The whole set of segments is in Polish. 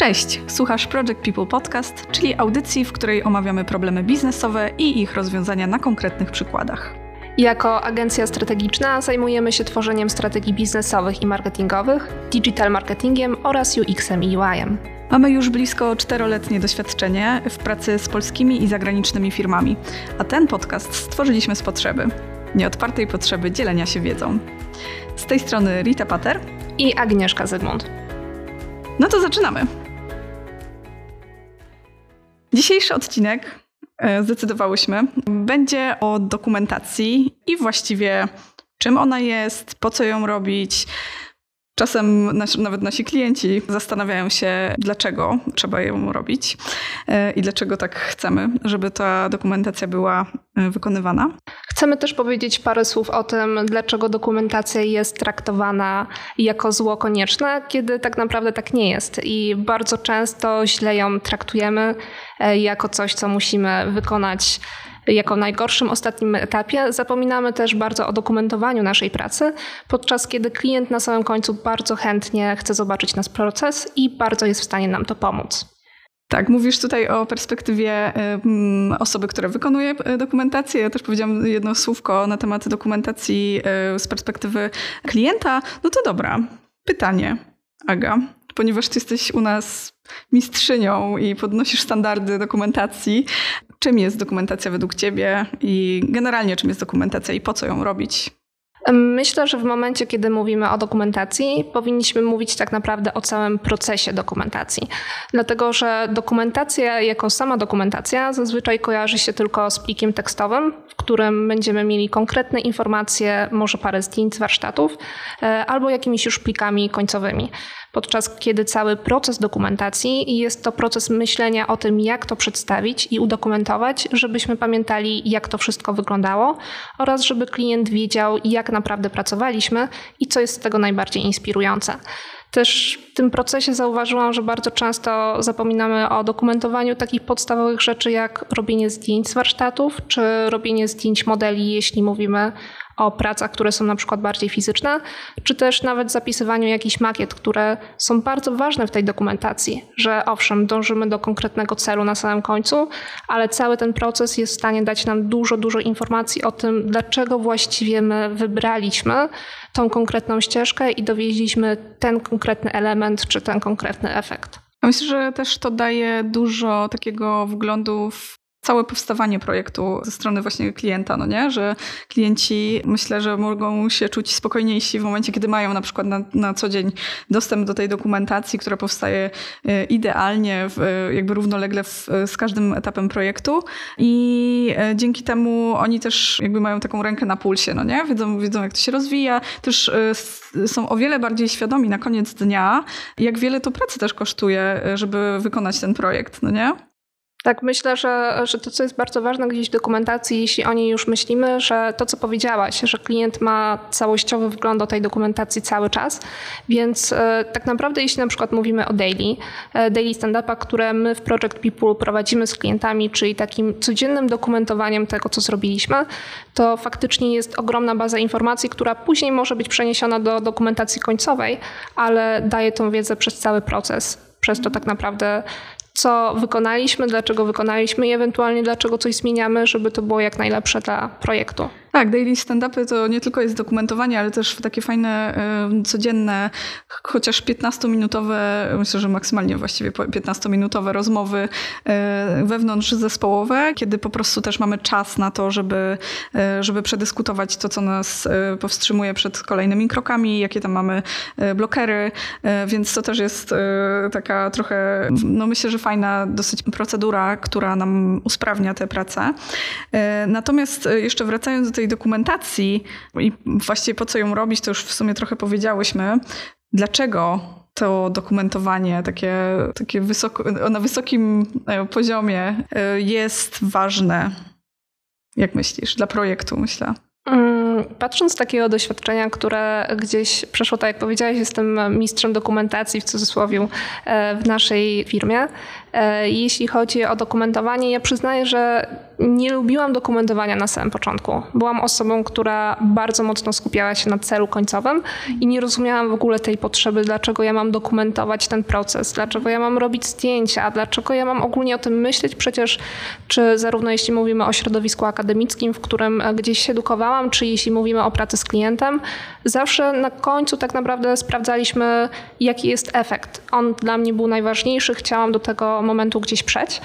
Cześć, słuchasz Project People Podcast, czyli audycji, w której omawiamy problemy biznesowe i ich rozwiązania na konkretnych przykładach. Jako agencja strategiczna zajmujemy się tworzeniem strategii biznesowych i marketingowych, digital marketingiem oraz UX-em i UI-em. Mamy już blisko czteroletnie doświadczenie w pracy z polskimi i zagranicznymi firmami, a ten podcast stworzyliśmy z potrzeby, nieodpartej potrzeby dzielenia się wiedzą. Z tej strony Rita Pater i Agnieszka Zygmunt. No to zaczynamy. Dzisiejszy odcinek e, zdecydowałyśmy będzie o dokumentacji i właściwie czym ona jest, po co ją robić, Czasem nawet nasi klienci zastanawiają się, dlaczego trzeba ją robić e, i dlaczego tak chcemy, żeby ta dokumentacja była e, wykonywana. Chcemy też powiedzieć parę słów o tym, dlaczego dokumentacja jest traktowana jako zło konieczne, kiedy tak naprawdę tak nie jest. I bardzo często źle ją traktujemy e, jako coś, co musimy wykonać jako najgorszym ostatnim etapie. Zapominamy też bardzo o dokumentowaniu naszej pracy, podczas kiedy klient na samym końcu bardzo chętnie chce zobaczyć nasz proces i bardzo jest w stanie nam to pomóc. Tak, mówisz tutaj o perspektywie osoby, która wykonuje e, dokumentację. Ja też powiedziałam jedno słówko na temat dokumentacji e, z perspektywy klienta. No to dobra, pytanie, Aga, ponieważ ty jesteś u nas mistrzynią i podnosisz standardy dokumentacji. Czym jest dokumentacja według Ciebie i generalnie czym jest dokumentacja i po co ją robić? Myślę, że w momencie, kiedy mówimy o dokumentacji, powinniśmy mówić tak naprawdę o całym procesie dokumentacji. Dlatego, że dokumentacja jako sama dokumentacja zazwyczaj kojarzy się tylko z plikiem tekstowym, w którym będziemy mieli konkretne informacje, może parę zdjęć z warsztatów, e, albo jakimiś już plikami końcowymi podczas kiedy cały proces dokumentacji jest to proces myślenia o tym, jak to przedstawić i udokumentować, żebyśmy pamiętali, jak to wszystko wyglądało oraz żeby klient wiedział, jak naprawdę pracowaliśmy i co jest z tego najbardziej inspirujące. Też w tym procesie zauważyłam, że bardzo często zapominamy o dokumentowaniu takich podstawowych rzeczy jak robienie zdjęć z warsztatów, czy robienie zdjęć modeli, jeśli mówimy o pracach, które są na przykład bardziej fizyczne, czy też nawet zapisywaniu jakichś makiet, które są bardzo ważne w tej dokumentacji, że owszem, dążymy do konkretnego celu na samym końcu, ale cały ten proces jest w stanie dać nam dużo, dużo informacji o tym, dlaczego właściwie my wybraliśmy tą konkretną ścieżkę i dowieźliśmy ten konkretny element czy ten konkretny efekt. Myślę, że też to daje dużo takiego wglądu w całe powstawanie projektu ze strony właśnie klienta, no nie? Że klienci myślę, że mogą się czuć spokojniejsi w momencie, kiedy mają na przykład na, na co dzień dostęp do tej dokumentacji, która powstaje e, idealnie, w, jakby równolegle w, z każdym etapem projektu i e, dzięki temu oni też jakby mają taką rękę na pulsie, no nie? Wiedzą, wiedzą jak to się rozwija, też e, są o wiele bardziej świadomi na koniec dnia, jak wiele to pracy też kosztuje, żeby wykonać ten projekt, no nie? Tak, myślę, że, że to, co jest bardzo ważne gdzieś w dokumentacji, jeśli o niej już myślimy, że to, co powiedziałaś, że klient ma całościowy wgląd do tej dokumentacji cały czas, więc e, tak naprawdę, jeśli na przykład mówimy o daily, e, daily stand-upa, które my w Project People prowadzimy z klientami, czyli takim codziennym dokumentowaniem tego, co zrobiliśmy, to faktycznie jest ogromna baza informacji, która później może być przeniesiona do dokumentacji końcowej, ale daje tą wiedzę przez cały proces. Przez to tak naprawdę co wykonaliśmy, dlaczego wykonaliśmy i ewentualnie dlaczego coś zmieniamy, żeby to było jak najlepsze dla projektu. Tak, daily stand-upy to nie tylko jest dokumentowanie, ale też takie fajne, codzienne, chociaż 15-minutowe, myślę, że maksymalnie właściwie 15-minutowe rozmowy y, wewnątrz zespołowe, kiedy po prostu też mamy czas na to, żeby, y, żeby przedyskutować to, co nas powstrzymuje przed kolejnymi krokami, jakie tam mamy blokery, więc to też jest taka trochę, no myślę, że fajna dosyć procedura, która nam usprawnia tę pracę. Natomiast jeszcze wracając do tej tej dokumentacji i właściwie po co ją robić, to już w sumie trochę powiedziałyśmy. Dlaczego to dokumentowanie takie, takie wysoko, na wysokim e, poziomie e, jest ważne? Jak myślisz? Dla projektu, myślę. Mm, patrząc z takiego doświadczenia, które gdzieś przeszło, tak jak powiedziałaś, jestem mistrzem dokumentacji w cudzysłowie e, w naszej firmie. E, jeśli chodzi o dokumentowanie, ja przyznaję, że nie lubiłam dokumentowania na samym początku. Byłam osobą, która bardzo mocno skupiała się na celu końcowym i nie rozumiałam w ogóle tej potrzeby, dlaczego ja mam dokumentować ten proces, dlaczego ja mam robić zdjęcia, dlaczego ja mam ogólnie o tym myśleć. Przecież, czy zarówno jeśli mówimy o środowisku akademickim, w którym gdzieś się edukowałam, czy jeśli mówimy o pracy z klientem, zawsze na końcu tak naprawdę sprawdzaliśmy, jaki jest efekt. On dla mnie był najważniejszy, chciałam do tego momentu gdzieś przejść.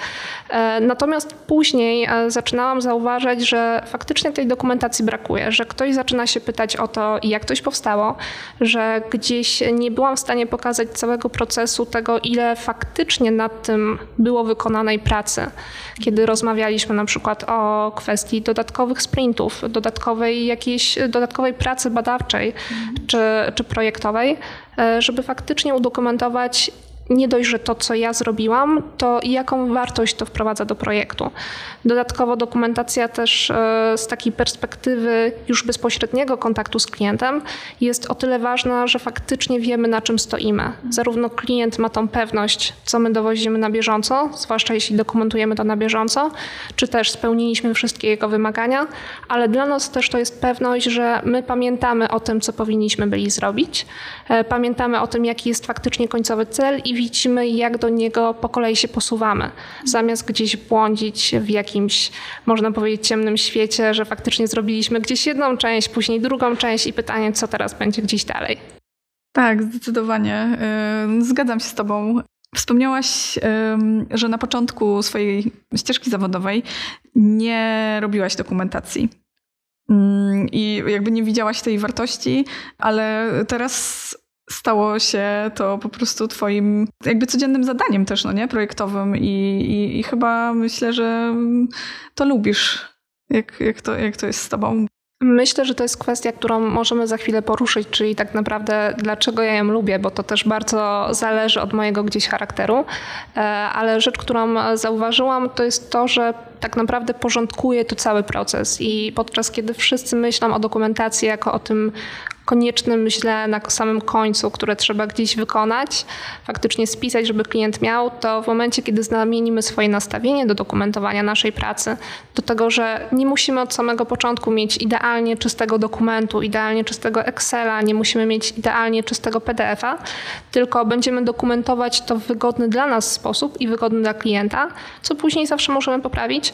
E, natomiast później e, zaczynałam zauważać, że faktycznie tej dokumentacji brakuje, że ktoś zaczyna się pytać o to, jak coś powstało, że gdzieś nie byłam w stanie pokazać całego procesu tego, ile faktycznie nad tym było wykonanej pracy. Kiedy rozmawialiśmy na przykład o kwestii dodatkowych sprintów, dodatkowej jakiejś dodatkowej pracy badawczej czy, czy projektowej, e, żeby faktycznie udokumentować nie dość, że to, co ja zrobiłam, to jaką wartość to wprowadza do projektu. Dodatkowo dokumentacja też e, z takiej perspektywy już bezpośredniego kontaktu z klientem jest o tyle ważna, że faktycznie wiemy, na czym stoimy. Zarówno klient ma tą pewność, co my dowozimy na bieżąco, zwłaszcza jeśli dokumentujemy to na bieżąco, czy też spełniliśmy wszystkie jego wymagania, ale dla nas też to jest pewność, że my pamiętamy o tym, co powinniśmy byli zrobić, e, pamiętamy o tym, jaki jest faktycznie końcowy cel i widzimy, jak do niego po kolei się posuwamy. Zamiast gdzieś błądzić w jakimś, można powiedzieć, ciemnym świecie, że faktycznie zrobiliśmy gdzieś jedną część, później drugą część i pytanie, co teraz będzie gdzieś dalej. Tak, zdecydowanie. Zgadzam się z Tobą. Wspomniałaś, że na początku swojej ścieżki zawodowej nie robiłaś dokumentacji. I jakby nie widziałaś tej wartości, ale teraz stało się to po prostu twoim jakby codziennym zadaniem też, no nie? Projektowym i, i, i chyba myślę, że to lubisz. Jak, jak, to, jak to jest z tobą? Myślę, że to jest kwestia, którą możemy za chwilę poruszyć, czyli tak naprawdę dlaczego ja ją lubię, bo to też bardzo zależy od mojego gdzieś charakteru. E, ale rzecz, którą zauważyłam, to jest to, że tak naprawdę porządkuje to cały proces. I podczas kiedy wszyscy myślą o dokumentacji jako o tym koniecznym, myślę, na samym końcu, które trzeba gdzieś wykonać, faktycznie spisać, żeby klient miał, to w momencie, kiedy zamienimy swoje nastawienie do dokumentowania naszej pracy, do tego, że nie musimy od samego początku mieć idealnie czystego dokumentu, idealnie czystego Excela, nie musimy mieć idealnie czystego PDF-a, tylko będziemy dokumentować to w wygodny dla nas sposób i wygodny dla klienta, co później zawsze możemy poprawić,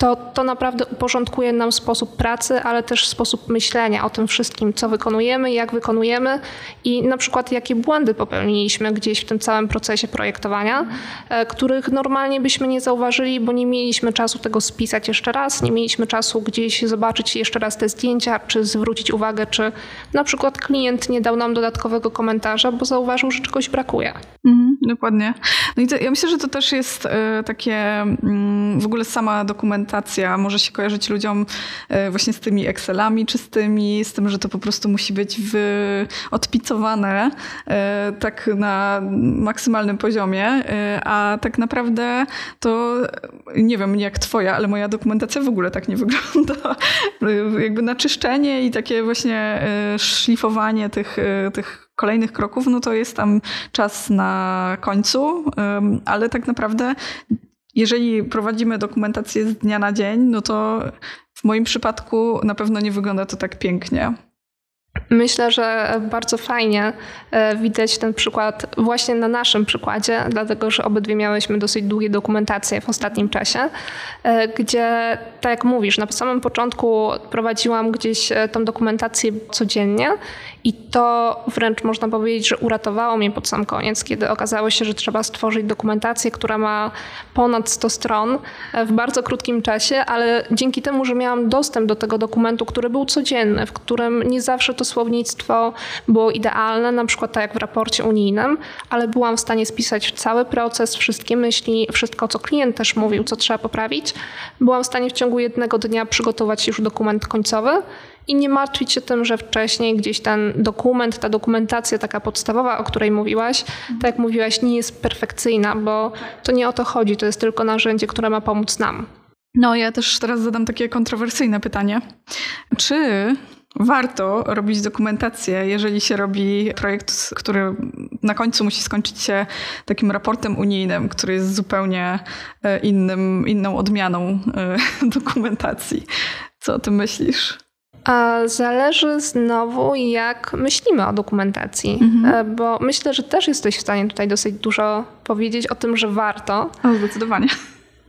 to to naprawdę uporządkuje nam sposób pracy, ale też sposób myślenia o tym wszystkim, co wykonujemy, jak wykonujemy i na przykład jakie błędy popełniliśmy gdzieś w tym całym procesie projektowania, e, których normalnie byśmy nie zauważyli, bo nie mieliśmy czasu tego spisać jeszcze raz, nie mieliśmy czasu gdzieś zobaczyć jeszcze raz te zdjęcia, czy zwrócić uwagę, czy na przykład klient nie dał nam dodatkowego komentarza, bo zauważył, że czegoś brakuje. Mhm, dokładnie. No i to, ja myślę, że to też jest y, takie y, w ogóle sama dokumentacja może się kojarzyć ludziom y, właśnie z tymi Excelami czystymi, z tym, że to po prostu musi być wy, odpicowane tak na maksymalnym poziomie, a tak naprawdę to nie wiem jak twoja, ale moja dokumentacja w ogóle tak nie wygląda. Jakby naczyszczenie i takie właśnie szlifowanie tych, tych kolejnych kroków, no to jest tam czas na końcu, ale tak naprawdę jeżeli prowadzimy dokumentację z dnia na dzień, no to w moim przypadku na pewno nie wygląda to tak pięknie. Myślę, że bardzo fajnie e, widać ten przykład właśnie na naszym przykładzie, dlatego że obydwie miałyśmy dosyć długie dokumentacje w ostatnim czasie, e, gdzie, tak jak mówisz, na samym początku prowadziłam gdzieś e, tą dokumentację codziennie i to wręcz można powiedzieć, że uratowało mnie pod sam koniec, kiedy okazało się, że trzeba stworzyć dokumentację, która ma ponad 100 stron w bardzo krótkim czasie, ale dzięki temu, że miałam dostęp do tego dokumentu, który był codzienny, w którym nie zawsze to słownictwo było idealne, na przykład tak jak w raporcie unijnym, ale byłam w stanie spisać cały proces, wszystkie myśli, wszystko, co klient też mówił, co trzeba poprawić. Byłam w stanie w ciągu jednego dnia przygotować już dokument końcowy i nie martwić się tym, że wcześniej gdzieś ten dokument, ta dokumentacja taka podstawowa, o której mówiłaś, tak jak mówiłaś, nie jest perfekcyjna, bo to nie o to chodzi, to jest tylko narzędzie, które ma pomóc nam. No, ja też teraz zadam takie kontrowersyjne pytanie. Czy warto robić dokumentację, jeżeli się robi projekt, który na końcu musi skończyć się takim raportem unijnym, który jest zupełnie e, innym, inną odmianą e, dokumentacji. Co o tym myślisz? Zależy znowu, jak myślimy o dokumentacji, mhm. E, bo myślę, że też jesteś w stanie tutaj dosyć dużo powiedzieć o tym, że warto. O, zdecydowanie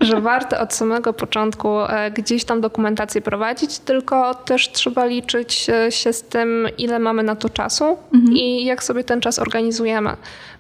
że warto od samego początku e, gdzieś tam dokumentację prowadzić, tylko też trzeba liczyć e, się z tym, ile mamy na to czasu mhm. i jak sobie ten czas organizujemy.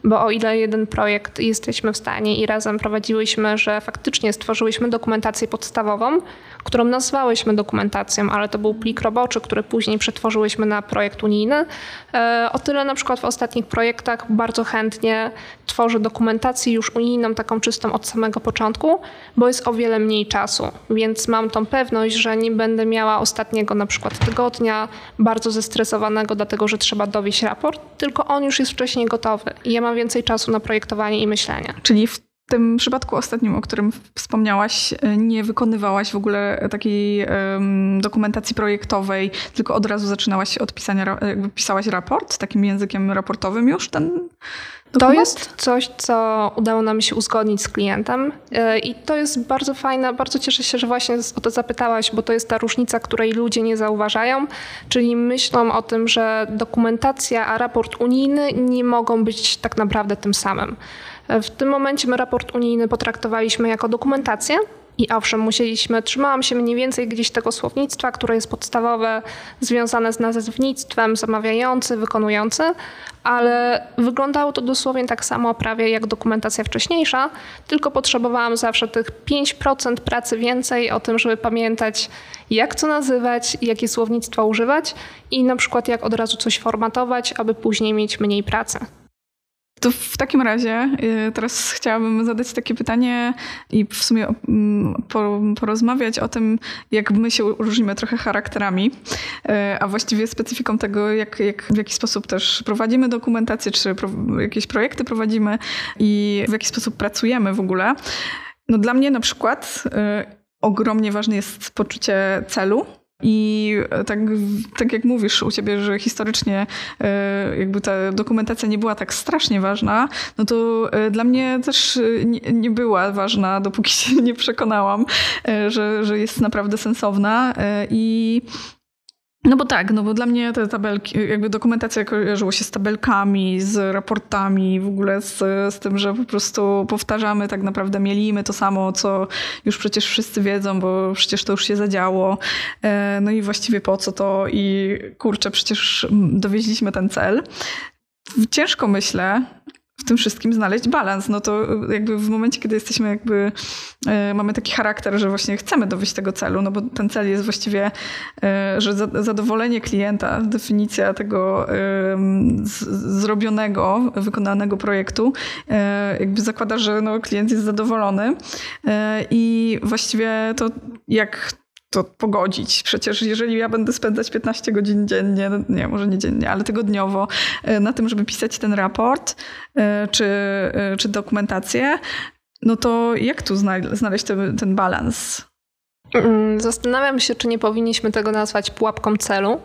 Bo o ile jeden projekt jesteśmy w stanie i razem prowadziłyśmy, że faktycznie stworzyłyśmy dokumentację podstawową, którą nazwałyśmy dokumentacją, ale to był plik roboczy, który później przetworzyłyśmy na projekt unijny. E, o tyle na przykład w ostatnich projektach bardzo chętnie tworzę dokumentację już unijną, taką czystą od samego początku, bo jest o wiele mniej czasu, więc mam tą pewność, że nie będę miała ostatniego na przykład tygodnia bardzo zestresowanego, dlatego że trzeba dowieść raport, tylko on już jest wcześniej gotowy i ja mam więcej czasu na projektowanie i myślenie. Czyli w tym przypadku ostatnim, o którym wspomniałaś, nie wykonywałaś w ogóle takiej um, dokumentacji projektowej, tylko od razu zaczynałaś od pisania, pisałaś raport takim językiem raportowym już ten Dokument? To jest coś, co udało nam się uzgodnić z klientem e, i to jest bardzo fajne. Bardzo cieszę się, że właśnie o to zapytałaś, bo to jest ta różnica, której ludzie nie zauważają, czyli myślą o tym, że dokumentacja a raport unijny nie mogą być tak naprawdę tym samym. W tym momencie my raport unijny potraktowaliśmy jako dokumentację. I owszem, musieliśmy, trzymałam się mniej więcej gdzieś tego słownictwa, które jest podstawowe, związane z nazewnictwem, zamawiający, wykonujący, ale wyglądało to dosłownie tak samo prawie jak dokumentacja wcześniejsza, tylko potrzebowałam zawsze tych 5% pracy więcej o tym, żeby pamiętać, jak co nazywać, jakie słownictwa używać i na przykład jak od razu coś formatować, aby później mieć mniej pracy. To w takim razie y, teraz chciałabym zadać takie pytanie i w sumie mm, porozmawiać o tym, jak my się różnimy trochę charakterami, y, a właściwie specyfiką tego, jak, jak, w jaki sposób też prowadzimy dokumentację, czy jakieś projekty prowadzimy i w jaki sposób pracujemy w ogóle. No dla mnie na przykład y, ogromnie ważne jest poczucie celu i tak, tak jak mówisz u ciebie, że historycznie e, jakby ta dokumentacja nie była tak strasznie ważna, no to e, dla mnie też nie, nie była ważna, dopóki się nie przekonałam, e, że, że jest naprawdę sensowna. I no bo tak, no bo dla mnie te tabelki, jakby dokumentacja kojarzyło się z tabelkami, z raportami, w ogóle z, z tym, że po prostu powtarzamy, tak naprawdę mielimy to samo, co już przecież wszyscy wiedzą, bo przecież to już się zadziało. E, no i właściwie po co to i kurczę, przecież dowieźliśmy ten cel. Ciężko myślę, w tym wszystkim znaleźć balans. No to jakby w momencie, kiedy jesteśmy jakby, e, mamy taki charakter, że właśnie chcemy dowieść tego celu, no bo ten cel jest właściwie, e, że zadowolenie klienta, definicja tego zrobionego, wykonanego projektu e, jakby zakłada, że no klient jest zadowolony i właściwie to jak to pogodzić. Przecież jeżeli ja będę spędzać 15 godzin dziennie, nie, może nie dziennie, ale tygodniowo e, na tym, żeby pisać ten raport e, czy, e, czy dokumentację, no to jak tu znaleźć ten, ten balans? Mm, zastanawiam się, czy nie powinniśmy tego nazwać pułapką celu,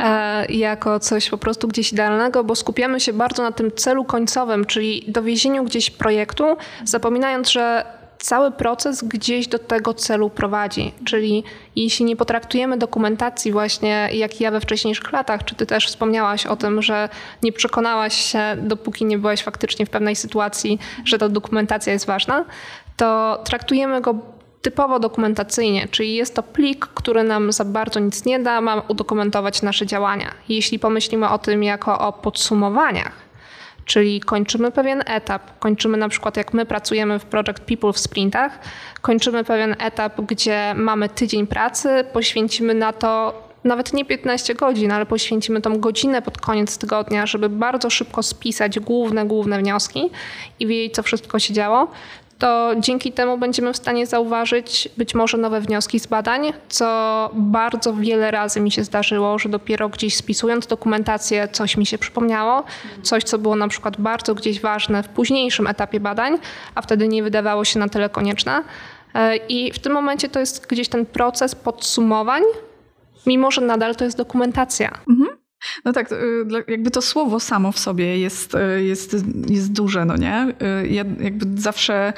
e, jako coś po prostu gdzieś idealnego, bo skupiamy się bardzo na tym celu końcowym, czyli dowiezieniu gdzieś projektu, zapominając, że cały proces gdzieś do tego celu prowadzi. Czyli jeśli nie potraktujemy dokumentacji właśnie jak ja we wcześniejszych latach, czy ty też wspomniałaś o tym, że nie przekonałaś się, dopóki nie byłaś faktycznie w pewnej sytuacji, że ta dokumentacja jest ważna, to traktujemy go typowo dokumentacyjnie, czyli jest to plik, który nam za bardzo nic nie da, ma udokumentować nasze działania. Jeśli pomyślimy o tym jako o podsumowaniach, Czyli kończymy pewien etap, kończymy na przykład jak my pracujemy w Project People w sprintach, kończymy pewien etap, gdzie mamy tydzień pracy, poświęcimy na to nawet nie 15 godzin, ale poświęcimy tą godzinę pod koniec tygodnia, żeby bardzo szybko spisać główne, główne wnioski i wiedzieć, co wszystko się działo, to dzięki temu będziemy w stanie zauważyć być może nowe wnioski z badań, co bardzo wiele razy mi się zdarzyło, że dopiero gdzieś spisując dokumentację coś mi się przypomniało, coś co było na przykład bardzo gdzieś ważne w późniejszym etapie badań, a wtedy nie wydawało się na tyle konieczne. E, I w tym momencie to jest gdzieś ten proces podsumowań, mimo że nadal to jest dokumentacja. Mhm. No tak, jakby to słowo samo w sobie jest, jest, jest duże, no nie? Ja jakby zawsze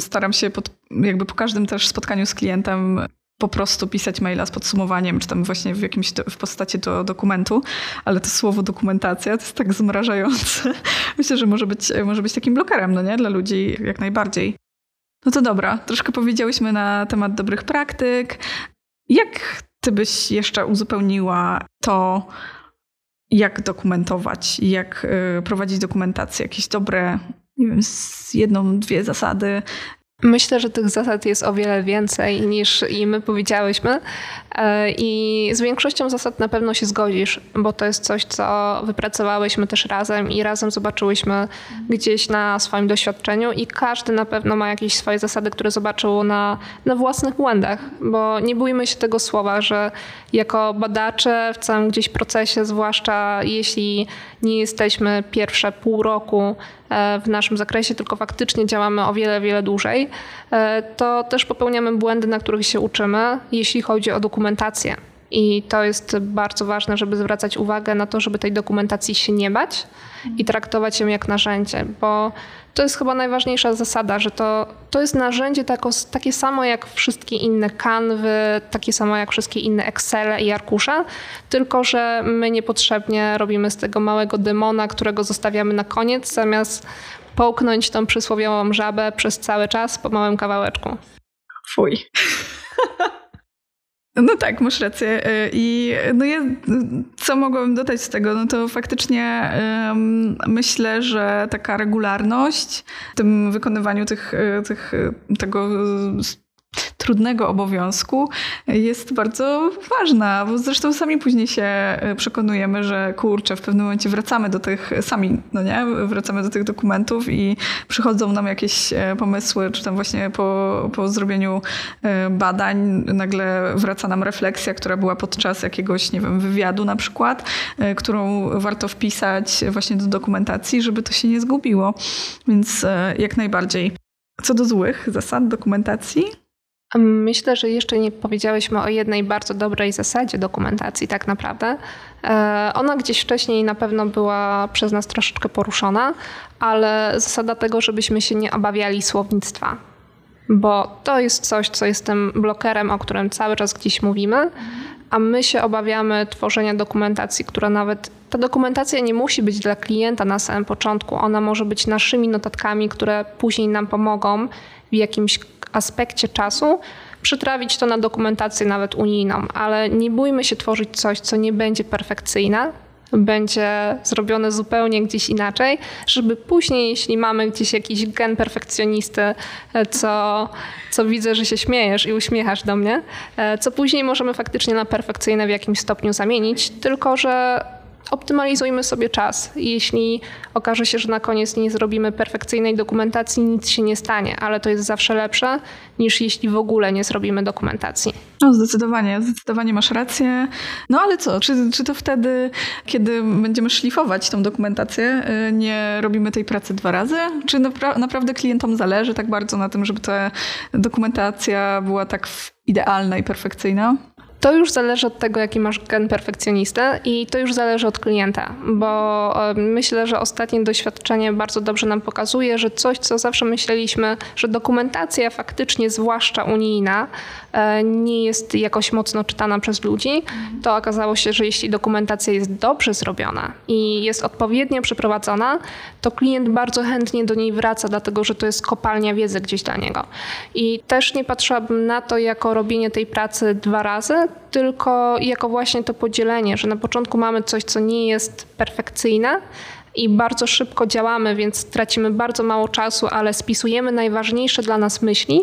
staram się pod, jakby po każdym też spotkaniu z klientem po prostu pisać maila z podsumowaniem, czy tam właśnie w jakimś w postaci do dokumentu, ale to słowo dokumentacja to jest tak zmrażające. Myślę, że może być, może być takim blokerem, no nie? Dla ludzi jak najbardziej. No to dobra, troszkę powiedziałyśmy na temat dobrych praktyk. Jak ty byś jeszcze uzupełniła to, jak dokumentować, jak y, prowadzić dokumentację, jakieś dobre, nie wiem, jedną, dwie zasady, Myślę, że tych zasad jest o wiele więcej niż i my powiedziałyśmy. E, I z większością zasad na pewno się zgodzisz, bo to jest coś, co wypracowałyśmy też razem i razem zobaczyłyśmy gdzieś na swoim doświadczeniu i każdy na pewno ma jakieś swoje zasady, które zobaczył na, na własnych błędach, bo nie bójmy się tego słowa, że jako badacze w całym gdzieś procesie, zwłaszcza jeśli nie jesteśmy pierwsze pół roku e, w naszym zakresie, tylko faktycznie działamy o wiele, wiele dłużej, e, to też popełniamy błędy, na których się uczymy, jeśli chodzi o dokumentację. I to jest bardzo ważne, żeby zwracać uwagę na to, żeby tej dokumentacji się nie bać i traktować ją jak narzędzie, bo to jest chyba najważniejsza zasada, że to, to jest narzędzie tako, takie samo jak wszystkie inne kanwy, takie samo jak wszystkie inne Excel i arkusze, tylko że my niepotrzebnie robimy z tego małego demona, którego zostawiamy na koniec, zamiast połknąć tą przysłowiową żabę przez cały czas po małym kawałeczku. Fuj. No tak, masz rację. Y, I no ja, co mogłabym dodać z tego? No to faktycznie um, myślę, że taka regularność w tym wykonywaniu tych, y, tych, tego trudnego obowiązku jest bardzo ważna, bo zresztą sami później się e, przekonujemy, że kurczę, w pewnym momencie wracamy do tych, sami, no nie, wracamy do tych dokumentów i przychodzą nam jakieś e, pomysły, czy tam właśnie po, po zrobieniu e, badań nagle wraca nam refleksja, która była podczas jakiegoś, nie wiem, wywiadu na przykład, którą warto wpisać właśnie do dokumentacji, żeby to się nie zgubiło. Więc jak najbardziej. Co do złych zasad dokumentacji, Myślę, że jeszcze nie powiedziałyśmy o jednej bardzo dobrej zasadzie dokumentacji, tak naprawdę. E, ona gdzieś wcześniej na pewno była przez nas troszeczkę poruszona, ale zasada tego, żebyśmy się nie obawiali słownictwa. Bo to jest coś, co jest tym blokerem, o którym cały czas gdzieś mówimy, a my się obawiamy tworzenia dokumentacji, która nawet. Ta dokumentacja nie musi być dla klienta na samym początku. Ona może być naszymi notatkami, które później nam pomogą w jakimś aspekcie czasu przytrawić to na dokumentację nawet unijną, ale nie bójmy się tworzyć coś, co nie będzie perfekcyjne, będzie zrobione zupełnie gdzieś inaczej, żeby później, jeśli mamy gdzieś jakiś gen perfekcjonisty, e, co, co widzę, że się śmiejesz i uśmiechasz do mnie, e, co później możemy faktycznie na perfekcyjne w jakimś stopniu zamienić, tylko że optymalizujmy sobie czas. Jeśli okaże się, że na koniec nie zrobimy perfekcyjnej dokumentacji, nic się nie stanie, ale to jest zawsze lepsze niż jeśli w ogóle nie zrobimy dokumentacji. No zdecydowanie, zdecydowanie masz rację. No ale co, czy, czy to wtedy, kiedy będziemy szlifować tą dokumentację, y, nie robimy tej pracy dwa razy? Czy napra naprawdę klientom zależy tak bardzo na tym, żeby ta dokumentacja była tak idealna i perfekcyjna? To już zależy od tego, jaki masz gen perfekcjonisty i to już zależy od klienta, bo myślę, że ostatnie doświadczenie bardzo dobrze nam pokazuje, że coś, co zawsze myśleliśmy, że dokumentacja faktycznie, zwłaszcza unijna, e, nie jest jakoś mocno czytana przez ludzi, to okazało się, że jeśli dokumentacja jest dobrze zrobiona i jest odpowiednio przeprowadzona, to klient bardzo chętnie do niej wraca, dlatego że to jest kopalnia wiedzy gdzieś dla niego. I też nie patrzyłabym na to jako robienie tej pracy dwa razy, tylko jako właśnie to podzielenie, że na początku mamy coś, co nie jest perfekcyjne, i bardzo szybko działamy, więc tracimy bardzo mało czasu, ale spisujemy najważniejsze dla nas myśli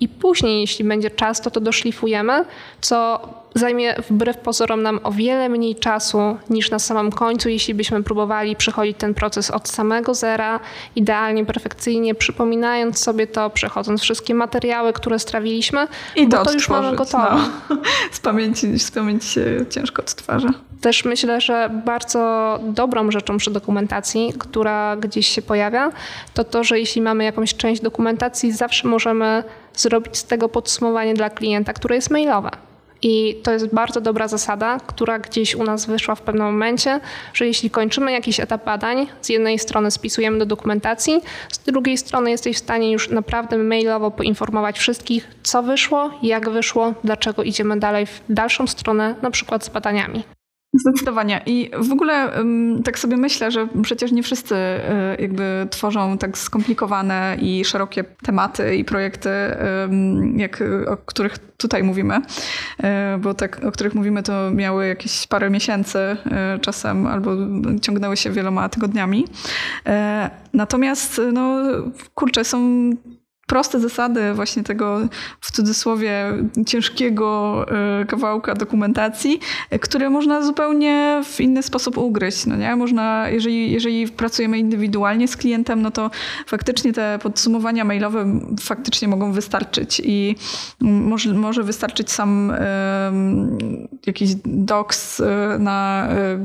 i później, jeśli będzie czas, to to doszlifujemy, co zajmie wbrew pozorom nam o wiele mniej czasu niż na samym końcu, jeśli byśmy próbowali przechodzić ten proces od samego zera, idealnie, perfekcyjnie, przypominając sobie to, przechodząc wszystkie materiały, które strawiliśmy, I bo to już mamy gotowe. No. Z, pamięci, z pamięci się ciężko odtwarza. Też myślę, że bardzo dobrą rzeczą przy dokumentacji, która gdzieś się pojawia, to to, że jeśli mamy jakąś część dokumentacji, zawsze możemy zrobić z tego podsumowanie dla klienta, które jest mailowe. I to jest bardzo dobra zasada, która gdzieś u nas wyszła w pewnym momencie, że jeśli kończymy jakiś etap badań, z jednej strony spisujemy do dokumentacji, z drugiej strony jesteś w stanie już naprawdę mailowo poinformować wszystkich, co wyszło, jak wyszło, dlaczego idziemy dalej w dalszą stronę, na przykład z badaniami. Zdecydowanie. I w ogóle tak sobie myślę, że przecież nie wszyscy y, jakby tworzą tak skomplikowane i szerokie tematy i projekty, jak, o których tutaj mówimy, y, bo tak, o których mówimy, to miały jakieś parę miesięcy y, czasem albo ciągnęły się wieloma tygodniami. Natomiast, no kurczę, są proste zasady właśnie tego w cudzysłowie ciężkiego e, kawałka dokumentacji, które można zupełnie w inny sposób ugryźć. No nie? Można, jeżeli, jeżeli pracujemy indywidualnie z klientem, no to faktycznie te podsumowania mailowe faktycznie mogą wystarczyć i może, może wystarczyć sam jakiś docs e, na e,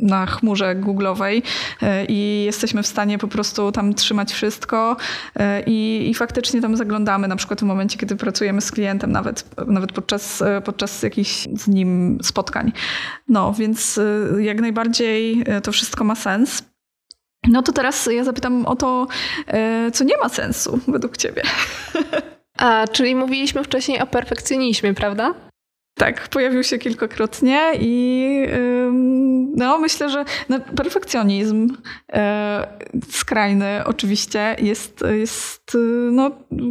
na chmurze Google'owej e, i jesteśmy w stanie po prostu tam trzymać wszystko e, i, i faktycznie tam zaglądamy na przykład w momencie, kiedy pracujemy z klientem, nawet, nawet podczas, e, podczas jakichś z nim spotkań. No, więc jak najbardziej to wszystko ma sens. No to teraz ja zapytam o to, co nie ma sensu według ciebie. A, czyli mówiliśmy wcześniej o perfekcjonizmie, prawda? Tak, pojawił się kilkakrotnie i no, myślę, że no, perfekcjonizm e, skrajny oczywiście jest, jest no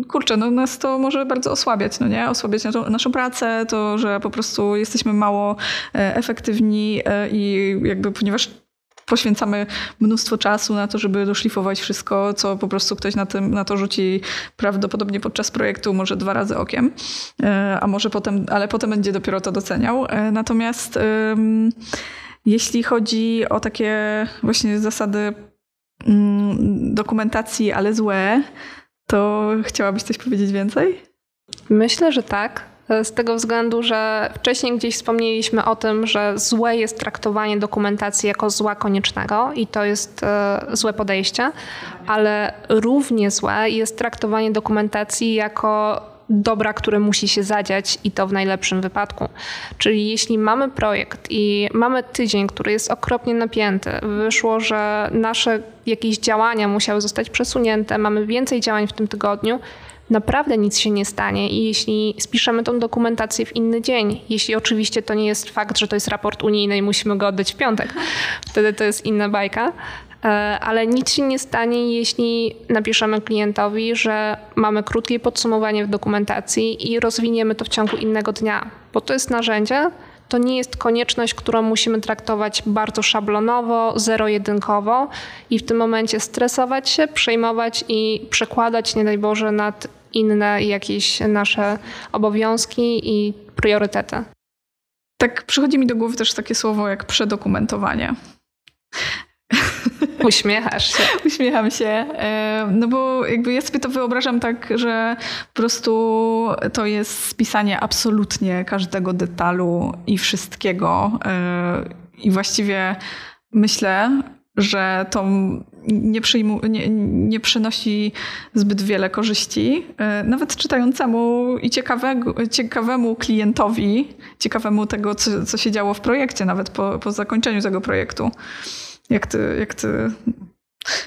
kurczę, no, nas to może bardzo osłabiać, no nie? Osłabiać naszą, naszą pracę, to, że po prostu jesteśmy mało e, efektywni e, i jakby ponieważ poświęcamy mnóstwo czasu na to, żeby doszlifować wszystko, co po prostu ktoś na, tym, na to rzuci prawdopodobnie podczas projektu, może dwa razy okiem, e, a może potem, ale potem będzie dopiero to doceniał. E, natomiast jeśli chodzi o takie właśnie zasady mm, dokumentacji, ale złe, to chciałabyś coś powiedzieć więcej? Myślę, że tak. Z tego względu, że wcześniej gdzieś wspomnieliśmy o tym, że złe jest traktowanie dokumentacji jako zła koniecznego i to jest e, złe podejście, ale równie złe jest traktowanie dokumentacji jako dobra, które musi się zadziać i to w najlepszym wypadku. Czyli jeśli mamy projekt i mamy tydzień, który jest okropnie napięty, wyszło, że nasze jakieś działania musiały zostać przesunięte, mamy więcej działań w tym tygodniu, naprawdę nic się nie stanie i jeśli spiszemy tą dokumentację w inny dzień, jeśli oczywiście to nie jest fakt, że to jest raport unijny i musimy go oddać w piątek, wtedy to jest inna bajka, e, ale nic się nie stanie, jeśli napiszemy klientowi, że mamy krótkie podsumowanie w dokumentacji i rozwiniemy to w ciągu innego dnia, bo to jest narzędzie, to nie jest konieczność, którą musimy traktować bardzo szablonowo, zero-jedynkowo i w tym momencie stresować się, przejmować i przekładać, nie daj Boże, nad inne jakieś nasze obowiązki i priorytety. Tak, przychodzi mi do głowy też takie słowo jak przedokumentowanie. Uśmiechasz się. Uśmiecham się. E, no bo jakby ja sobie to wyobrażam tak, że po prostu to jest spisanie absolutnie każdego detalu i wszystkiego. E, I właściwie myślę, że to nie, przyjmu, nie, nie przynosi zbyt wiele korzyści. E, nawet czytającemu i ciekawego, ciekawemu klientowi, ciekawemu tego, co, co się działo w projekcie, nawet po, po zakończeniu tego projektu. Jak ty, jak ty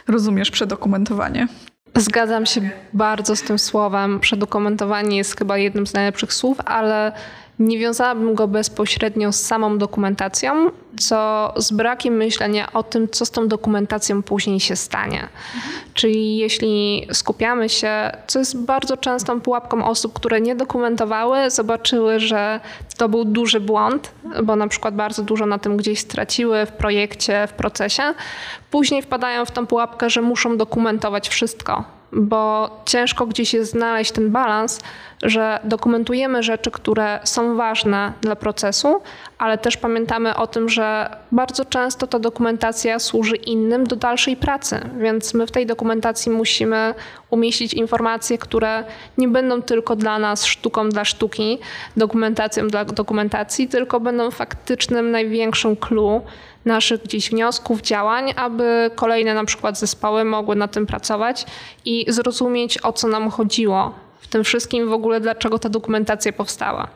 rozumiesz przedokumentowanie? Zgadzam się bardzo z tym słowem. Przedokumentowanie jest chyba jednym z najlepszych słów, ale nie wiązałabym go bezpośrednio z samą dokumentacją, co z brakiem myślenia o tym, co z tą dokumentacją później się stanie. Mhm. Czyli jeśli skupiamy się, co jest bardzo częstą pułapką osób, które nie dokumentowały, zobaczyły, że to był duży błąd, bo na przykład bardzo dużo na tym gdzieś straciły w projekcie, w procesie, później wpadają w tą pułapkę, że muszą dokumentować wszystko bo ciężko gdzieś jest znaleźć ten balans, że dokumentujemy rzeczy, które są ważne dla procesu, ale też pamiętamy o tym, że bardzo często ta dokumentacja służy innym do dalszej pracy, więc my w tej dokumentacji musimy umieścić informacje, które nie będą tylko dla nas sztuką dla sztuki, dokumentacją dla dokumentacji, tylko będą faktycznym największym clue naszych gdzieś wniosków, działań, aby kolejne na przykład zespoły mogły na tym pracować i zrozumieć o co nam chodziło w tym wszystkim w ogóle, dlaczego ta dokumentacja powstała.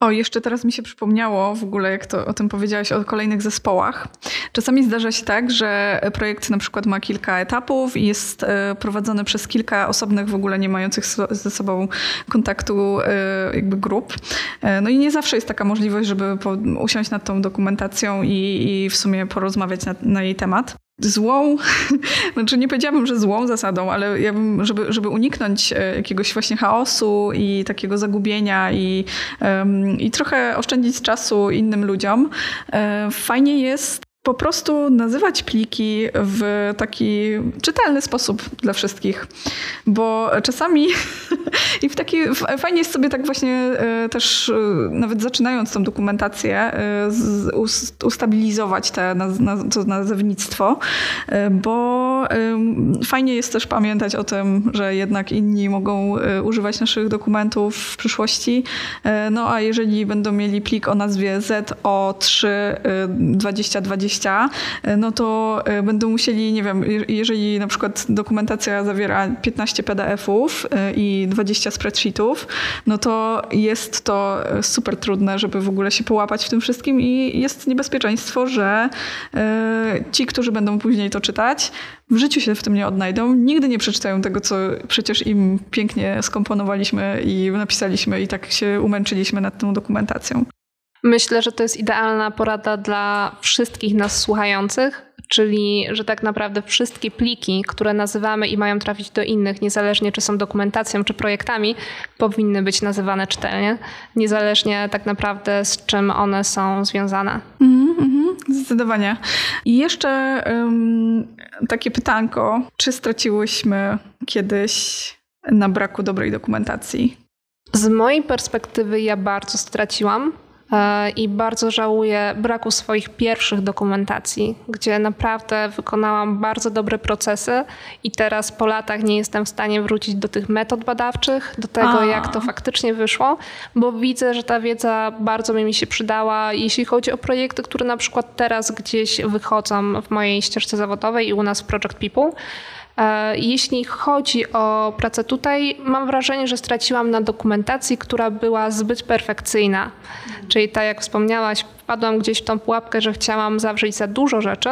O, jeszcze teraz mi się przypomniało w ogóle, jak to o tym powiedziałaś, o kolejnych zespołach. Czasami zdarza się tak, że projekt na przykład ma kilka etapów i jest e, prowadzony przez kilka osobnych, w ogóle nie mających ze sobą kontaktu e, jakby grup. E, no i nie zawsze jest taka możliwość, żeby usiąść nad tą dokumentacją i, i w sumie porozmawiać na, na jej temat złą, znaczy nie powiedziałabym, że złą zasadą, ale ja bym, żeby, żeby uniknąć e, jakiegoś właśnie chaosu i takiego zagubienia i, i trochę oszczędzić czasu innym ludziom, e, fajnie jest po prostu nazywać pliki w taki czytelny sposób dla wszystkich. Bo czasami i w taki fajnie jest sobie tak właśnie e, też, e, nawet zaczynając tą dokumentację, e, ustabilizować te, to nazewnictwo, bo fajnie jest też pamiętać o tym, że jednak inni mogą używać naszych dokumentów w przyszłości. No a jeżeli będą mieli plik o nazwie ZO3 2020, E, no to e, będą musieli, nie wiem, jeżeli na przykład dokumentacja zawiera 15 PDF-ów e, i 20 spreadsheetów, no to jest to super trudne, żeby w ogóle się połapać w tym wszystkim i jest niebezpieczeństwo, że ci, którzy będą później to czytać, w życiu się w tym nie odnajdą, nigdy nie przeczytają tego, co przecież im pięknie skomponowaliśmy i napisaliśmy i tak się umęczyliśmy nad tą dokumentacją. Myślę, że to jest idealna porada dla wszystkich nas słuchających, czyli że tak naprawdę wszystkie pliki, które nazywamy i mają trafić do innych, niezależnie czy są dokumentacją czy projektami, powinny być nazywane czytelnie, niezależnie tak naprawdę z czym one są związane. Mm -hmm, zdecydowanie. I jeszcze um, takie pytanko, czy straciłyśmy kiedyś na braku dobrej dokumentacji? Z mojej perspektywy ja bardzo straciłam, i bardzo żałuję braku swoich pierwszych dokumentacji, gdzie naprawdę wykonałam bardzo dobre procesy i teraz po latach nie jestem w stanie wrócić do tych metod badawczych, do tego, A. jak to faktycznie wyszło, bo widzę, że ta wiedza bardzo mi się przydała, jeśli chodzi o projekty, które na przykład teraz gdzieś wychodzą w mojej ścieżce zawodowej i u nas w Project People. E, jeśli chodzi o pracę tutaj, mam wrażenie, że straciłam na dokumentacji, która była zbyt perfekcyjna. Czyli tak jak wspomniałaś, wpadłam gdzieś w tą pułapkę, że chciałam zawrzeć za dużo rzeczy,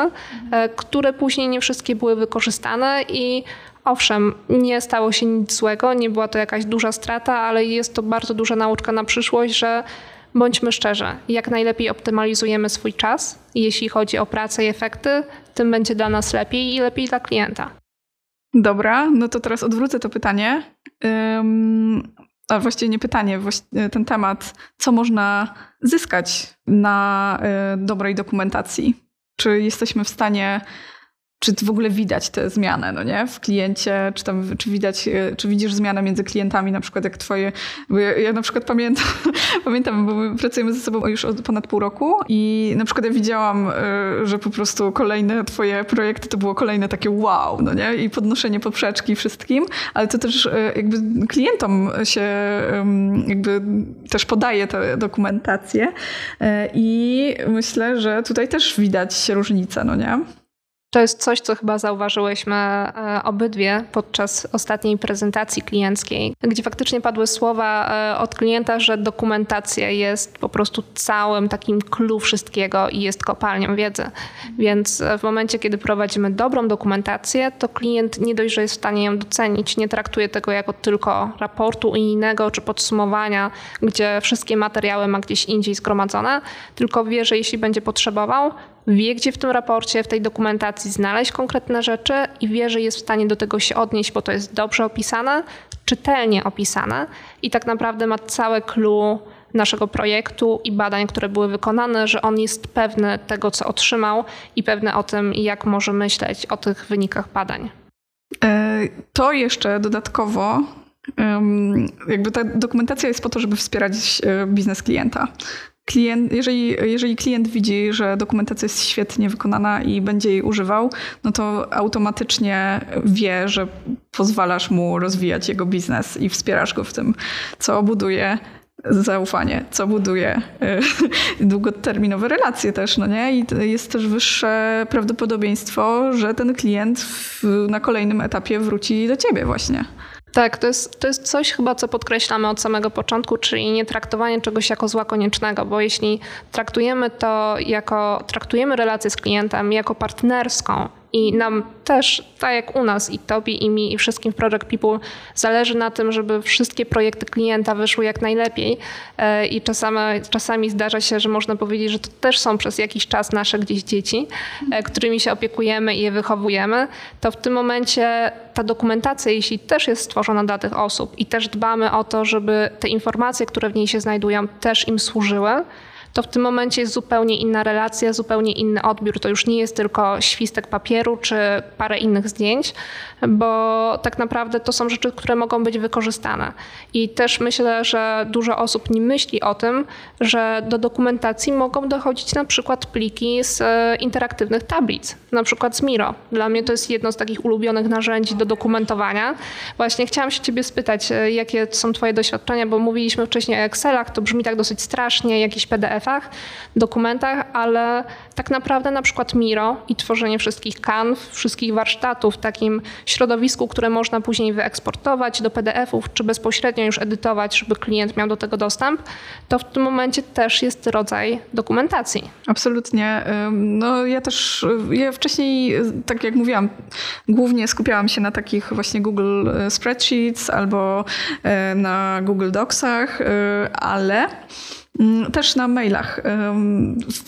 e, które później nie wszystkie były wykorzystane i Owszem, nie stało się nic złego, nie była to jakaś duża strata, ale jest to bardzo duża nauczka na przyszłość, że bądźmy szczerzy, jak najlepiej optymalizujemy swój czas, jeśli chodzi o pracę i efekty, tym będzie dla nas lepiej i lepiej dla klienta. Dobra, no to teraz odwrócę to pytanie. Um, a właściwie nie pytanie, właściwie ten temat, co można zyskać na y, dobrej dokumentacji? Czy jesteśmy w stanie czy w ogóle widać tę zmianę, no nie? W kliencie, czy tam, czy widać, e, czy widzisz zmianę między klientami, na przykład jak twoje, ja, ja, na przykład pamiętam, pamiętam, bo my pracujemy ze sobą już od ponad pół roku i na przykład ja widziałam, e, że po prostu kolejne twoje projekty to było kolejne takie wow, no nie? I podnoszenie poprzeczki wszystkim, ale to też e, jakby klientom się jakby też podaje tę dokumentację i myślę, że tutaj też widać różnicę, no nie? To jest coś, co chyba zauważyłyśmy e, obydwie podczas ostatniej prezentacji klienckiej, gdzie faktycznie padły słowa e, od klienta, że dokumentacja jest po prostu całym takim clue wszystkiego i jest kopalnią wiedzy. Więc w momencie, kiedy prowadzimy dobrą dokumentację, to klient nie dość, że jest w stanie ją docenić, nie traktuje tego jako tylko raportu unijnego czy podsumowania, gdzie wszystkie materiały ma gdzieś indziej zgromadzone, tylko wie, że jeśli będzie potrzebował, wie, gdzie w tym raporcie, w tej dokumentacji znaleźć konkretne rzeczy i wie, że jest w stanie do tego się odnieść, bo to jest dobrze opisane, czytelnie opisane i tak naprawdę ma całe clue naszego projektu i badań, które były wykonane, że on jest pewny tego, co otrzymał i pewny o tym, jak może myśleć o tych wynikach badań. E, to jeszcze dodatkowo jakby ta dokumentacja jest po to, żeby wspierać e, biznes klienta klient, jeżeli, jeżeli klient widzi, że dokumentacja jest świetnie wykonana i będzie jej używał, no to automatycznie wie, że pozwalasz mu rozwijać jego biznes i wspierasz go w tym, co buduje zaufanie, co buduje y, długoterminowe relacje też, no nie? I jest też wyższe prawdopodobieństwo, że ten klient w, na kolejnym etapie wróci do ciebie właśnie. Tak, to jest, to jest coś chyba, co podkreślamy od samego początku, czyli nie traktowanie czegoś jako zła koniecznego, bo jeśli traktujemy to jako, traktujemy relację z klientem jako partnerską i nam też, tak jak u nas i tobie i mi i wszystkim w Project People zależy na tym, żeby wszystkie projekty klienta wyszły jak najlepiej. E, i czasami, czasami zdarza się, że można powiedzieć, że to też są przez jakiś czas nasze gdzieś dzieci, e, którymi się opiekujemy i je wychowujemy, to w tym momencie ta dokumentacja, jeśli też jest stworzona dla tych osób i też dbamy o to, żeby te informacje, które w niej się znajdują, też im służyły, to w tym momencie jest zupełnie inna relacja, zupełnie inny odbiór. To już nie jest tylko świstek papieru czy parę innych zdjęć, bo tak naprawdę to są rzeczy, które mogą być wykorzystane. I też myślę, że dużo osób nie myśli o tym, że do dokumentacji mogą dochodzić na przykład pliki z e, interaktywnych tablic, na przykład z Miro. Dla mnie to jest jedno z takich ulubionych narzędzi do dokumentowania. Właśnie chciałam się ciebie spytać, e, jakie są twoje doświadczenia, bo mówiliśmy wcześniej o Excelach, to brzmi tak dosyć strasznie, jakichś PDF-ach, dokumentach, ale tak naprawdę na przykład Miro i tworzenie wszystkich kanw, wszystkich warsztatów w takim środowisku, które można później wyeksportować do PDF-ów, czy bezpośrednio już edytować, żeby klient miał do tego dostęp, to w tym momencie też jest rodzaj dokumentacji. Absolutnie. No ja też, ja wcześniej, tak jak mówiłam, głównie skupiałam się na takich właśnie Google e, Spreadsheets albo na Google Docsach, ale też na mailach.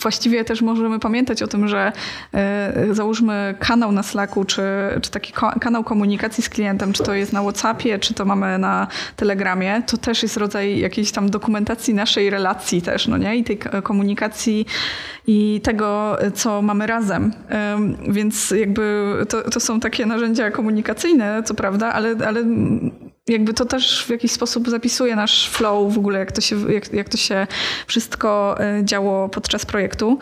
Właściwie też możemy pamiętać o tym, że e, załóżmy kanał na Slacku, czy, czy taki kanał komunikacji z klientem, czy to jest na WhatsAppie, czy to mamy na Telegramie, to też jest rodzaj jakiejś tam dokumentacji naszej relacji też, no nie? I tej komunikacji i tego, co mamy razem. Więc jakby to, to są takie narzędzia komunikacyjne, co prawda, ale, ale jakby to też w jakiś sposób zapisuje nasz flow w ogóle, jak to się, jak, jak to się wszystko e, działo podczas projektu.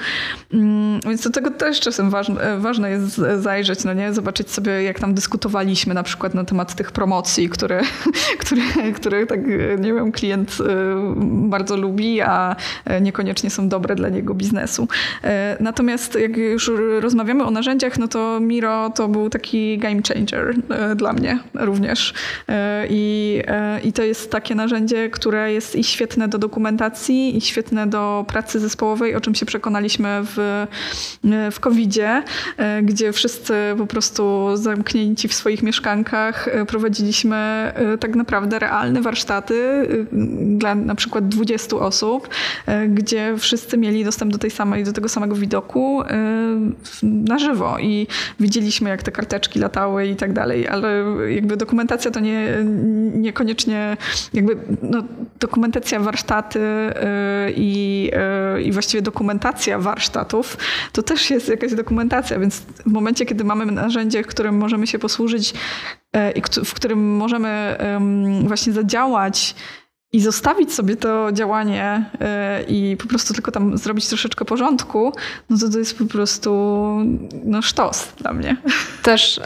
Mm, więc do tego też czasem ważne, e, ważne jest zajrzeć, no nie? Zobaczyć sobie, jak tam dyskutowaliśmy na przykład na temat tych promocji, które, które, które tak, nie wiem, klient e, bardzo lubi, a niekoniecznie są dobre dla niego biznesu. Natomiast jak już rozmawiamy o narzędziach, no to Miro to był taki game changer dla mnie również. I, e, I to jest takie narzędzie, które jest i świetne do dokumentacji, i świetne do pracy zespołowej, o czym się przekonaliśmy w, e, w COVID-zie, e, gdzie wszyscy po prostu zamknięci w swoich mieszkankach prowadziliśmy tak naprawdę realne warsztaty dla na przykład 20 osób, gdzie wszyscy mieli dostęp do tej samej, do tego samego widoku na żywo. I widzieliśmy, jak te karteczki latały i tak dalej, ale jakby dokumentacja to nie, niekoniecznie jakby no, dokumentacja warsztaty y, i, y, i właściwie dokumentacja warsztatów to też jest jakaś dokumentacja, więc w momencie, kiedy mamy narzędzie, którym możemy się posłużyć y, i w którym możemy właśnie zadziałać i zostawić sobie to działanie i po prostu tylko tam zrobić troszeczkę porządku, no to to jest po prostu no, sztos dla mnie. Też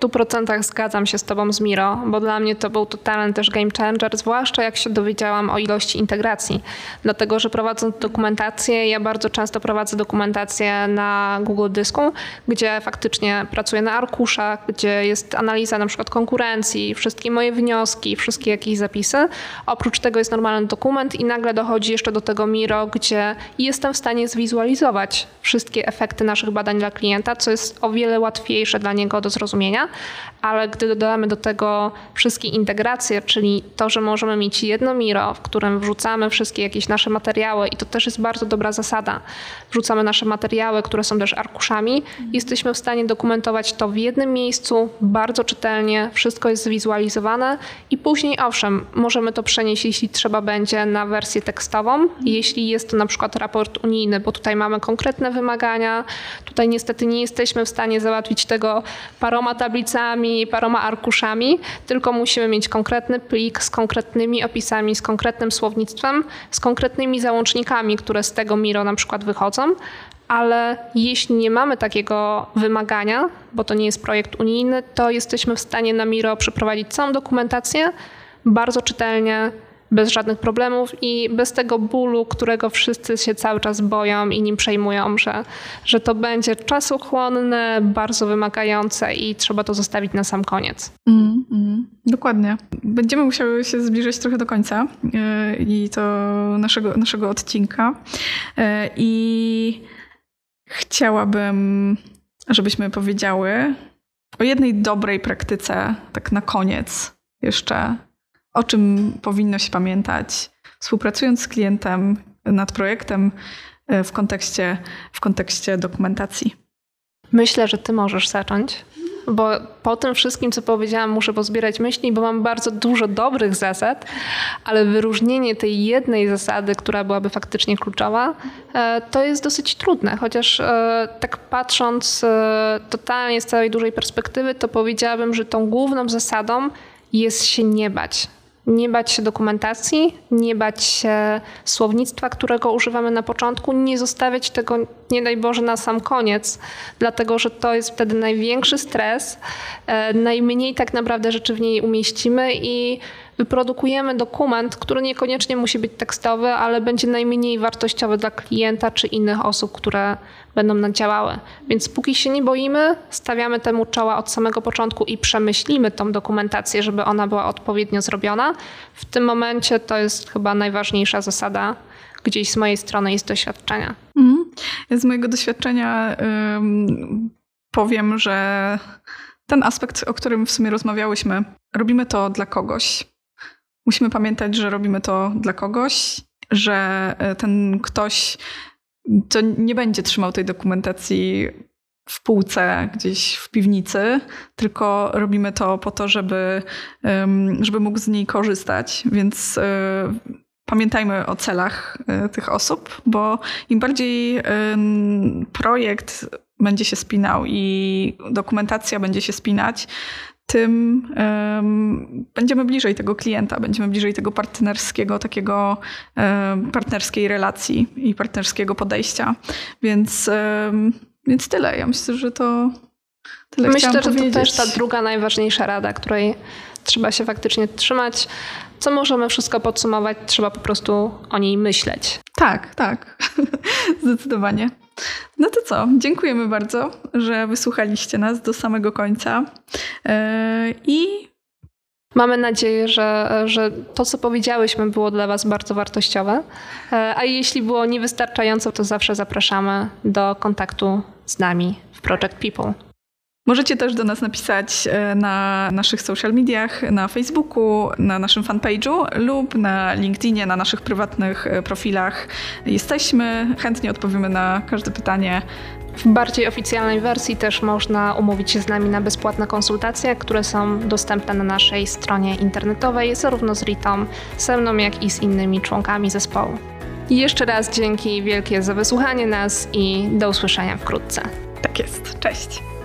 100% zgadzam się z Tobą, z Miro, bo dla mnie to był totalny też game changer, zwłaszcza jak się dowiedziałam o ilości integracji. Dlatego, że prowadząc dokumentację, ja bardzo często prowadzę dokumentację na Google Dysku, gdzie faktycznie pracuję na arkuszach, gdzie jest analiza na przykład konkurencji, wszystkie moje wnioski, wszystkie jakieś zapisy. Oprócz tego jest normalny dokument i nagle dochodzi jeszcze do tego Miro, gdzie jestem w stanie zwizualizować wszystkie efekty naszych badań dla klienta, co jest o wiele łatwiejsze dla niego do zrozumienia ale gdy dodamy do tego wszystkie integracje, czyli to, że możemy mieć jedno Miro, w którym wrzucamy wszystkie jakieś nasze materiały i to też jest bardzo dobra zasada. Wrzucamy nasze materiały, które są też arkuszami, jesteśmy w stanie dokumentować to w jednym miejscu, bardzo czytelnie, wszystko jest zwizualizowane. I później owszem, możemy to przenieść, jeśli trzeba będzie, na wersję tekstową, jeśli jest to na przykład raport unijny, bo tutaj mamy konkretne wymagania, tutaj niestety nie jesteśmy w stanie załatwić tego paroma tablicami, tablicami, paroma arkuszami, tylko musimy mieć konkretny plik z konkretnymi opisami, z konkretnym słownictwem, z konkretnymi załącznikami, które z tego Miro na przykład wychodzą. Ale jeśli nie mamy takiego wymagania, bo to nie jest projekt unijny, to jesteśmy w stanie na Miro przeprowadzić całą dokumentację bardzo czytelnie, bez żadnych problemów i bez tego bólu, którego wszyscy się cały czas boją i nim przejmują, że, że to będzie czasochłonne, bardzo wymagające i trzeba to zostawić na sam koniec. Mm, mm, dokładnie. Będziemy musiały się zbliżać trochę do końca yy, i to naszego, naszego odcinka. Yy, I chciałabym, żebyśmy powiedziały o jednej dobrej praktyce, tak na koniec jeszcze o czym powinno się pamiętać, współpracując z klientem nad projektem e, w kontekście, w kontekście dokumentacji? Myślę, że ty możesz zacząć, bo po tym wszystkim, co powiedziałam, muszę pozbierać myśli, bo mam bardzo dużo dobrych zasad, ale wyróżnienie tej jednej zasady, która byłaby faktycznie kluczowa, e, to jest dosyć trudne. Chociaż e, tak patrząc totalnie z całej dużej perspektywy, to powiedziałabym, że tą główną zasadą jest się nie bać nie bać się dokumentacji, nie bać się słownictwa, którego używamy na początku, nie zostawiać tego, nie daj Boże, na sam koniec, dlatego że to jest wtedy największy stres, e, najmniej tak naprawdę rzeczy w niej umieścimy i wyprodukujemy dokument, który niekoniecznie musi być tekstowy, ale będzie najmniej wartościowy dla klienta czy innych osób, które będą nam działały. Więc póki się nie boimy, stawiamy temu czoła od samego początku i przemyślimy tą dokumentację, żeby ona była odpowiednio zrobiona. W tym momencie to jest chyba najważniejsza zasada gdzieś z mojej strony i z doświadczenia. Mhm. Z mojego doświadczenia powiem, że ten aspekt, o którym w sumie rozmawiałyśmy, robimy to dla kogoś. Musimy pamiętać, że robimy to dla kogoś, że e, ten ktoś to nie będzie trzymał tej dokumentacji w półce gdzieś w piwnicy, tylko robimy to po to, żeby, żeby mógł z niej korzystać. Więc e, pamiętajmy o celach e, tych osób, bo im bardziej projekt będzie się spinał i dokumentacja będzie się spinać, tym um, będziemy bliżej tego klienta, będziemy bliżej tego partnerskiego, takiego um, partnerskiej relacji i partnerskiego podejścia. Więc, um, więc tyle. Ja myślę, że to tyle Myślę, że powiedzieć. to też ta druga najważniejsza rada, której trzeba się faktycznie trzymać. Co możemy wszystko podsumować? Trzeba po prostu o niej myśleć. Tak, tak. Zdecydowanie. No to co? Dziękujemy bardzo, że wysłuchaliście nas do samego końca. E, I Mamy nadzieję, że, że to, co powiedziałyśmy, było dla Was bardzo wartościowe. E, a jeśli było niewystarczająco, to zawsze zapraszamy do kontaktu z nami w Project People. Możecie też do nas napisać e, na naszych social mediach, na Facebooku, na naszym fanpage'u lub na LinkedInie, na naszych prywatnych e, profilach. Jesteśmy, chętnie odpowiemy na każde pytanie. W bardziej oficjalnej wersji też można umówić się z nami na bezpłatne konsultacje, które są dostępne na naszej stronie internetowej, zarówno z Ritą, ze mną, jak i z innymi członkami zespołu. I jeszcze raz dzięki wielkie za wysłuchanie nas i do usłyszenia wkrótce. Tak jest. Cześć.